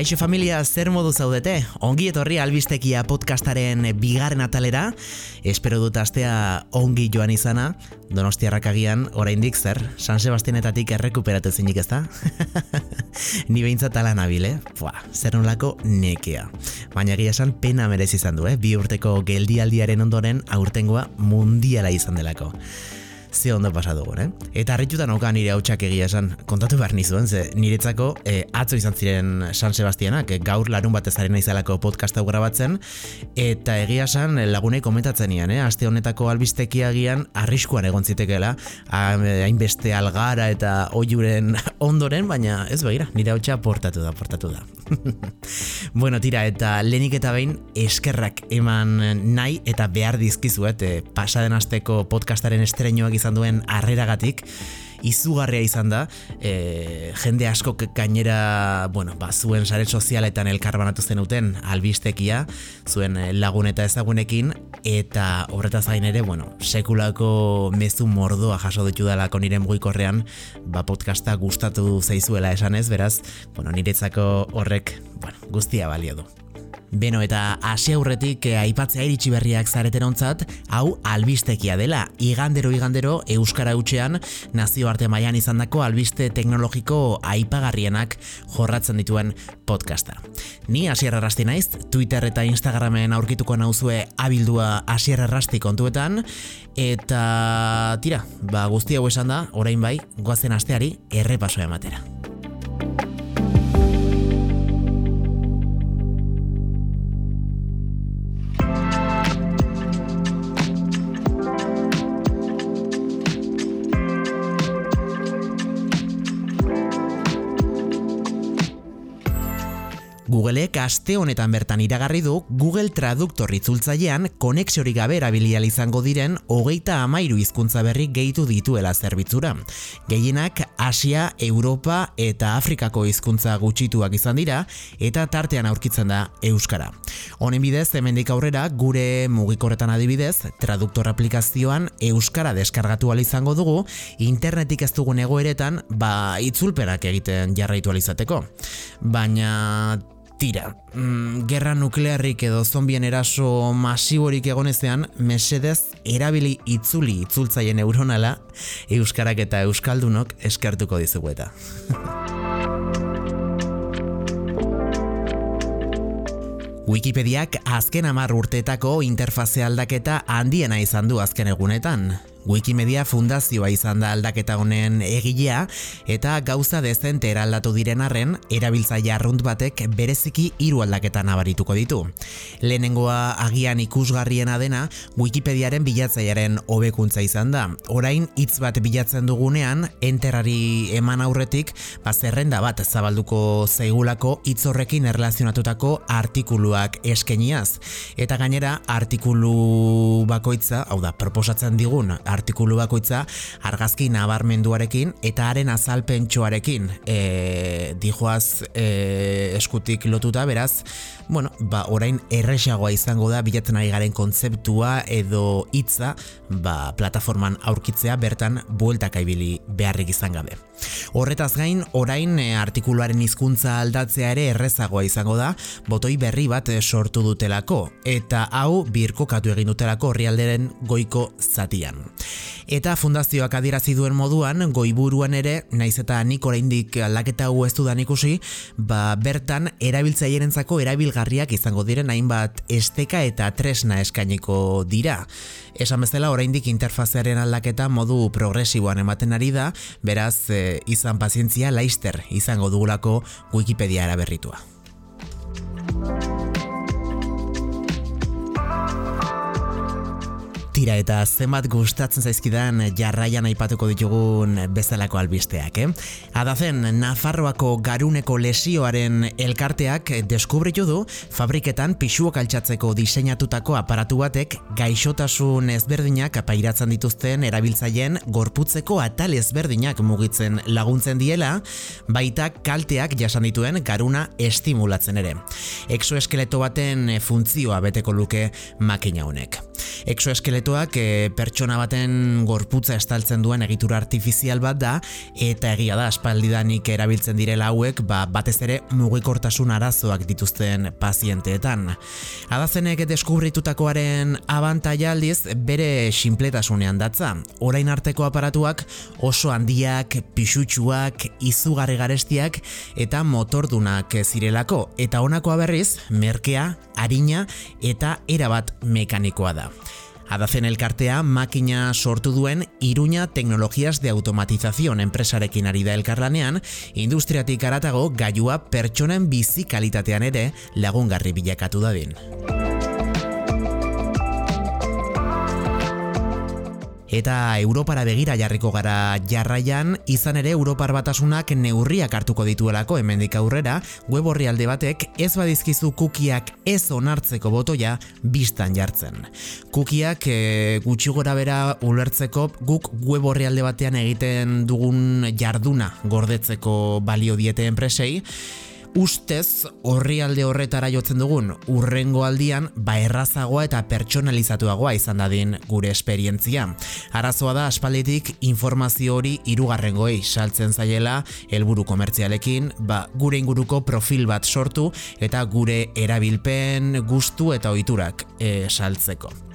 Kaixo familia, zer modu zaudete? Ongi etorri albistekia podcastaren bigarren atalera. Espero dut astea ongi joan izana. Donostiarrak agian, oraindik zer, San Sebastianetatik errekuperatu zinik ezta? Ni behintzat ala nabil, eh? Fua, zer nolako nekea. Baina egia esan pena merez izan du, eh? Bi urteko geldialdiaren ondoren aurtengoa mundiala izan delako ze ondo pasatu eh? Eta harrituta nauka nire hautsak egia esan, kontatu behar nizuen, ze niretzako e, atzo izan ziren San Sebastianak, e, gaur larun bat ezaren izalako podcast hau grabatzen, eta egia esan lagunei komentatzen ian, eh? aste honetako albistekia gian arriskuan egon zitekela, hainbeste algara eta oiuren ondoren, baina ez begira, nire hautsa portatu da, portatu da. bueno, tira, eta lehenik eta behin eskerrak eman nahi eta behar dizkizuet, e, pasaden asteko podcastaren estreñoak izan duen harreragatik izugarria izan da e, jende asko gainera bueno, ba, zuen sare sozialetan elkarbanatu zenuten albistekia zuen lagun eta ezagunekin eta horretaz gain ere bueno, sekulako mezu mordoa jaso ditu dalako nire mugikorrean ba, podcasta gustatu zaizuela esanez beraz bueno, niretzako horrek bueno, guztia balio du Beno eta hasi aurretik eh, aipatzea iritsi berriak zareten ontzat, hau albistekia dela, igandero igandero Euskara Utxean nazioarte mailan izandako albiste teknologiko aipagarrienak jorratzen dituen podcasta. Ni Asier Arrasti naiz, Twitter eta Instagramen aurkituko nauzue abildua Asier Arrasti kontuetan, eta tira, ba guzti hau esan da, orain bai, goazen asteari errepasoa ematera. Googleek aste honetan bertan iragarri du Google Traduktor itzultzailean konexiorik gabe erabilial izango diren hogeita amairu hizkuntza berri gehitu dituela zerbitzura. Gehienak Asia, Europa eta Afrikako hizkuntza gutxituak izan dira eta tartean aurkitzen da Euskara. Honen bidez, hemendik aurrera, gure mugikorretan adibidez, traduktor aplikazioan Euskara deskargatu izango dugu, internetik ez dugun egoeretan, ba, itzulperak egiten jarraitu izateko. Baina Tira, mm, gerra nuklearrik edo zombien eraso masiborik egonezean, mesedez erabili itzuli itzultzaien neuronala, euskarak eta euskaldunok eskertuko dizugu eta. Wikipediak azken amar urteetako interfazea aldaketa handiena izan du azken egunetan. Wikimedia fundazioa izan da aldaketa honen egilea eta gauza dezente eraldatu diren arren erabiltzaile arrunt batek bereziki hiru aldaketa nabarituko ditu. Lehenengoa agian ikusgarriena dena Wikipediaren bilatzailearen hobekuntza izan da. Orain hitz bat bilatzen dugunean enterrari eman aurretik ba zerrenda bat zabalduko zaigulako hitz horrekin erlazionatutako artikuluak eskeniaz eta gainera artikulu bakoitza, hau da, proposatzen digun artikulu bakoitza argazki nabarmenduarekin eta haren azalpentsoarekin e, dijoaz e, eskutik lotuta beraz bueno, ba, orain erresagoa izango da bilatzen ari garen kontzeptua edo hitza ba, plataforman aurkitzea bertan bueltak ibili beharrik izan gabe. Horretaz gain, orain e, artikuluaren hizkuntza aldatzea ere errezagoa izango da, botoi berri bat sortu dutelako, eta hau birkokatu egin dutelako horrialderen goiko zatian. Eta fundazioak adierazi duen moduan, goiburuan ere, naiz eta nik oraindik aldaketa hau ez dudan ikusi, ba, bertan erabiltzailerentzako erabilgarriak izango diren hainbat esteka eta tresna eskainiko dira. Esan bezala oraindik interfazearen aldaketa modu progresiboan ematen ari da, beraz e, izan pazientzia laister izango dugulako Wikipedia eraberritua. Tira eta zenbat gustatzen zaizkidan jarraian aipatuko ditugun bezalako albisteak, eh? Adazen, Nafarroako garuneko lesioaren elkarteak deskubritu du fabriketan pixuak altxatzeko diseinatutako aparatu batek gaixotasun ezberdinak apairatzen dituzten erabiltzaien gorputzeko atal ezberdinak mugitzen laguntzen diela, baita kalteak jasan dituen garuna estimulatzen ere. Exoeskeleto baten funtzioa beteko luke makina honek. Exoeskeleto aparatuak e, pertsona baten gorputza estaltzen duen egitura artifizial bat da eta egia da aspaldidanik erabiltzen direla hauek ba, batez ere mugikortasun arazoak dituzten pazienteetan. Adazenek deskubritutakoaren abantaila aldiz bere sinpletasunean datza. Orain arteko aparatuak oso handiak, pixutsuak, izugarri garestiak eta motordunak zirelako eta honakoa berriz merkea, harina eta erabat mekanikoa da. Adazen elkartea makina sortu duen Iruña Tecnologías de Automatización enpresarekin ari da elkarlanean, industriatik aratago gailua pertsonen bizi kalitatean ere lagungarri bilakatu dadin. Eta Europara begira jarriko gara jarraian, izan ere Europar batasunak neurriak hartuko dituelako hemendik aurrera, web alde batek ez badizkizu kukiak ez onartzeko botoia biztan jartzen. Kukiak e, gutxi gora bera ulertzeko guk web alde batean egiten dugun jarduna gordetzeko balio diete enpresei, ustez horri alde horretara jotzen dugun urrengo aldian ba errazagoa eta pertsonalizatuagoa izan dadin gure esperientzia. Arazoa da aspalditik informazio hori irugarrengoei saltzen zaiela helburu komertzialekin ba gure inguruko profil bat sortu eta gure erabilpen gustu eta ohiturak e, saltzeko.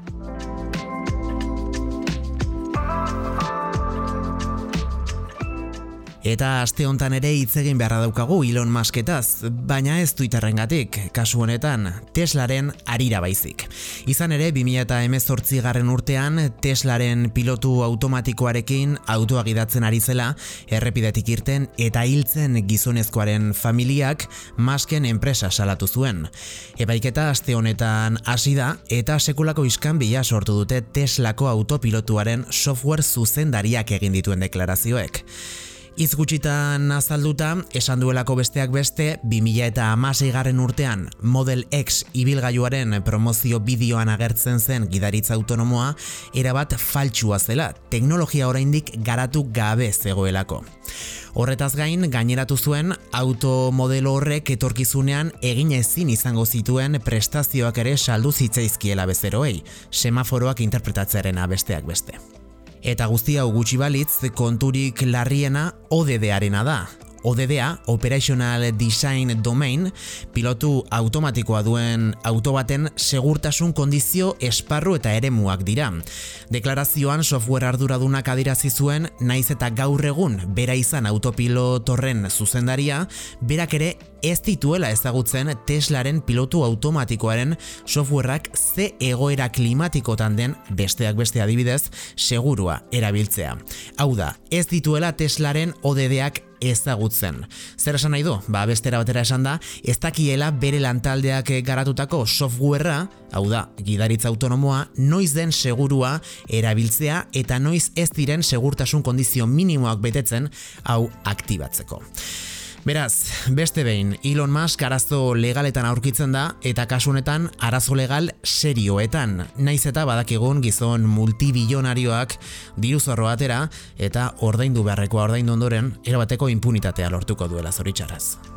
Eta aste hontan ere hitz egin beharra daukagu Elon Musketaz, baina ez Twitterrengatik, kasu honetan Teslaren arira baizik. Izan ere 2018 garren urtean Teslaren pilotu automatikoarekin autoa gidatzen ari zela errepidetik irten eta hiltzen gizonezkoaren familiak Musken enpresa salatu zuen. Epaiketa aste honetan hasi da eta sekulako iskanbila sortu dute Teslako autopilotuaren software zuzendariak egin dituen deklarazioek. Izgutxitan azalduta, esan duelako besteak beste, 2000 eta amasei garren urtean Model X ibilgailuaren promozio bideoan agertzen zen gidaritza autonomoa, erabat faltsua zela, teknologia oraindik garatu gabe zegoelako. Horretaz gain, gaineratu zuen automodelo horrek etorkizunean egin ezin izango zituen prestazioak ere saldu zitzaizkiela bezeroei, semaforoak interpretatzearen besteak beste. Eta guztia gutxi balitz konturik larriena ODD-arena da. ODDA, Operational Design Domain, pilotu automatikoa duen auto baten segurtasun kondizio esparru eta eremuak dira. Deklarazioan software arduradunak adirazi zuen naiz eta gaur egun bera izan autopilotorren zuzendaria, berak ere ez dituela ezagutzen Teslaren pilotu automatikoaren softwareak ze egoera klimatikotan den besteak beste adibidez segurua erabiltzea. Hau da, ez dituela Teslaren ODDak ezagutzen. Zer esan nahi du? Ba, bestera batera esan da, ez dakiela bere lantaldeak garatutako softwarea, hau da, gidaritza autonomoa, noiz den segurua erabiltzea eta noiz ez diren segurtasun kondizio minimoak betetzen hau aktibatzeko. Beraz, beste behin, Elon Musk arazo legaletan aurkitzen da eta kasunetan arazo legal serioetan. Naiz eta badakigun gizon multibilionarioak diru zorro atera eta ordaindu beharrekoa ordaindu ondoren erabateko impunitatea lortuko duela zoritxaraz.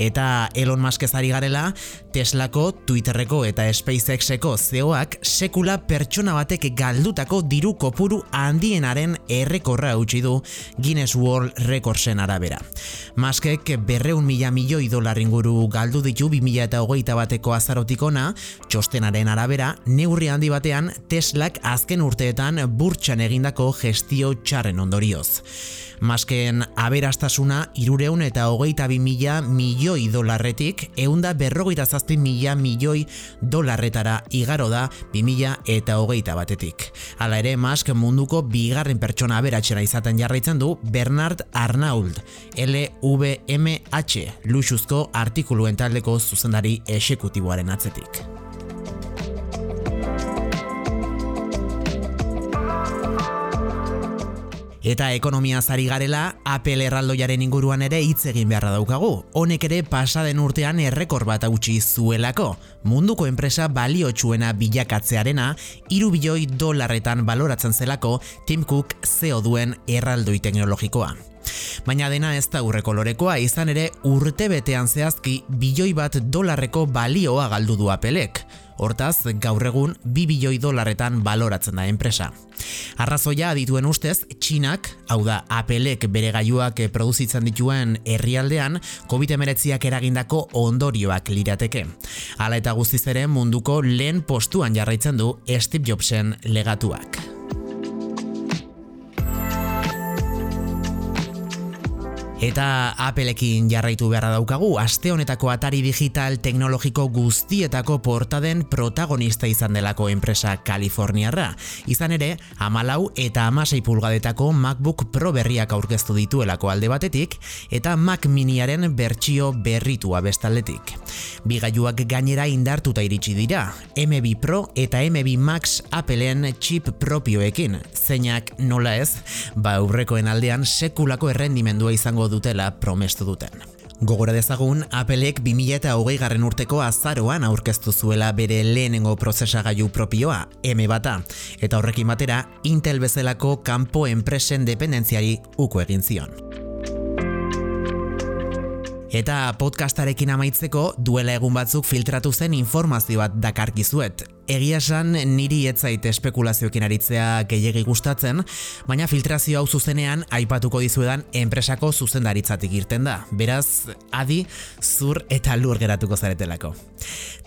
Eta Elon Musk ezari garela, Teslako, Twitterreko eta SpaceXeko zeoak sekula pertsona batek galdutako diru kopuru handienaren errekorra utzi du Guinness World Recordsen arabera. Muskek berreun mila milioi dolar inguru galdu ditu 2000 eta hogeita bateko azarotikona, txostenaren arabera, neurri handi batean Teslak azken urteetan burtsan egindako gestio txarren ondorioz. Masken aberastasuna irureun eta hogeita bi mila milioi dolarretik eunda berrogeita zazpi mila milioi dolarretara igaro da bi eta hogeita batetik. Hala ere, Mask munduko bigarren pertsona aberatxera izaten jarraitzen du Bernard Arnauld, LVMH, luxuzko artikuluen taldeko zuzendari esekutiboaren atzetik. Eta ekonomia zari garela, Apple erraldoiaren inguruan ere hitz egin beharra daukagu. Honek ere pasaden urtean errekor bat hautsi zuelako. Munduko enpresa baliotsuena bilakatzearena, iru bilioi dolarretan baloratzen zelako Tim Cook zeo duen erraldoi teknologikoa. Baina dena ez da urreko lorekoa izan ere urte betean zehazki bilioi bat dolarreko balioa galdu du apelek. Hortaz, gaur egun 2 bilioi dolarretan baloratzen da enpresa. Arrazoia adituen ustez, Txinak, hau da Applek bere gaiuak produzitzen dituen herrialdean, COVID-19ak eragindako ondorioak lirateke. Hala eta guztiz ere munduko lehen postuan jarraitzen du Steve Jobsen legatuak. Eta Appleekin jarraitu beharra daukagu, aste honetako atari digital teknologiko guztietako portaden protagonista izan delako enpresa Kaliforniarra. Izan ere, amalau eta amasei pulgadetako MacBook Pro berriak aurkeztu dituelako alde batetik, eta Mac Miniaren bertsio berritua bestaldetik. Bigaiuak gainera indartuta iritsi dira, M2 Pro eta M2 Max Appleen chip propioekin, zeinak nola ez, ba aurrekoen aldean sekulako errendimendua izango dutela promestu duten. Gogora dezagun, Appleek 2008 garren urteko azaroan aurkeztu zuela bere lehenengo prozesagailu propioa, M bata, eta horrekin batera, Intel bezalako kanpo enpresen dependentziari uko egin zion. Eta podcastarekin amaitzeko duela egun batzuk filtratu zen informazio bat dakarkizuet egia esan niri etzait espekulazioekin aritzea gehiegi gustatzen, baina filtrazio hau zuzenean aipatuko dizuedan enpresako zuzendaritzatik irten da. Beraz, adi, zur eta lur geratuko zaretelako.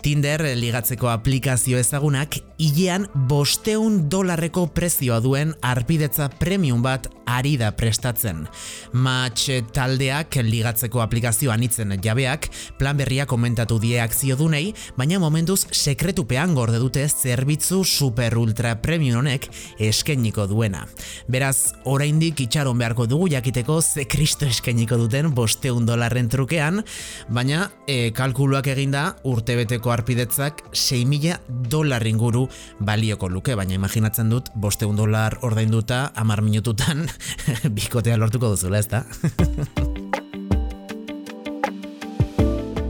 Tinder ligatzeko aplikazio ezagunak hilean bosteun dolarreko prezioa duen arpidetza premium bat ari da prestatzen. Match taldeak ligatzeko aplikazioan itzen jabeak plan berria komentatu die akzio dunei, baina momentuz sekretupean gorde dute zerbitzu super ultra premium honek eskeniko duena. Beraz, oraindik itxaron beharko dugu jakiteko ze kristo eskeniko duten bosteun dolarren trukean, baina e, kalkuluak eginda urtebeteko arpidetzak 6.000 dolar inguru balioko luke, baina imaginatzen dut bosteun dolar ordainduta amar minututan bikotea lortuko duzula, ez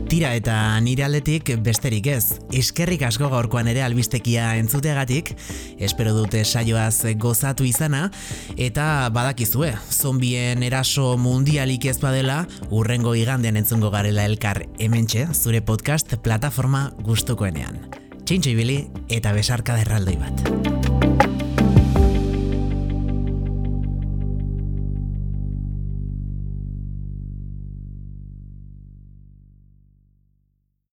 Tira eta nire aldetik besterik ez. Eskerrik asko gaurkoan ere albistekia entzuteagatik, espero dute saioaz gozatu izana, eta badakizue, zombien eraso mundialik ez badela, urrengo igandean entzungo garela elkar hementxe, zure podcast plataforma gustukoenean. Txintxo ibili eta besarka derraldoi bat.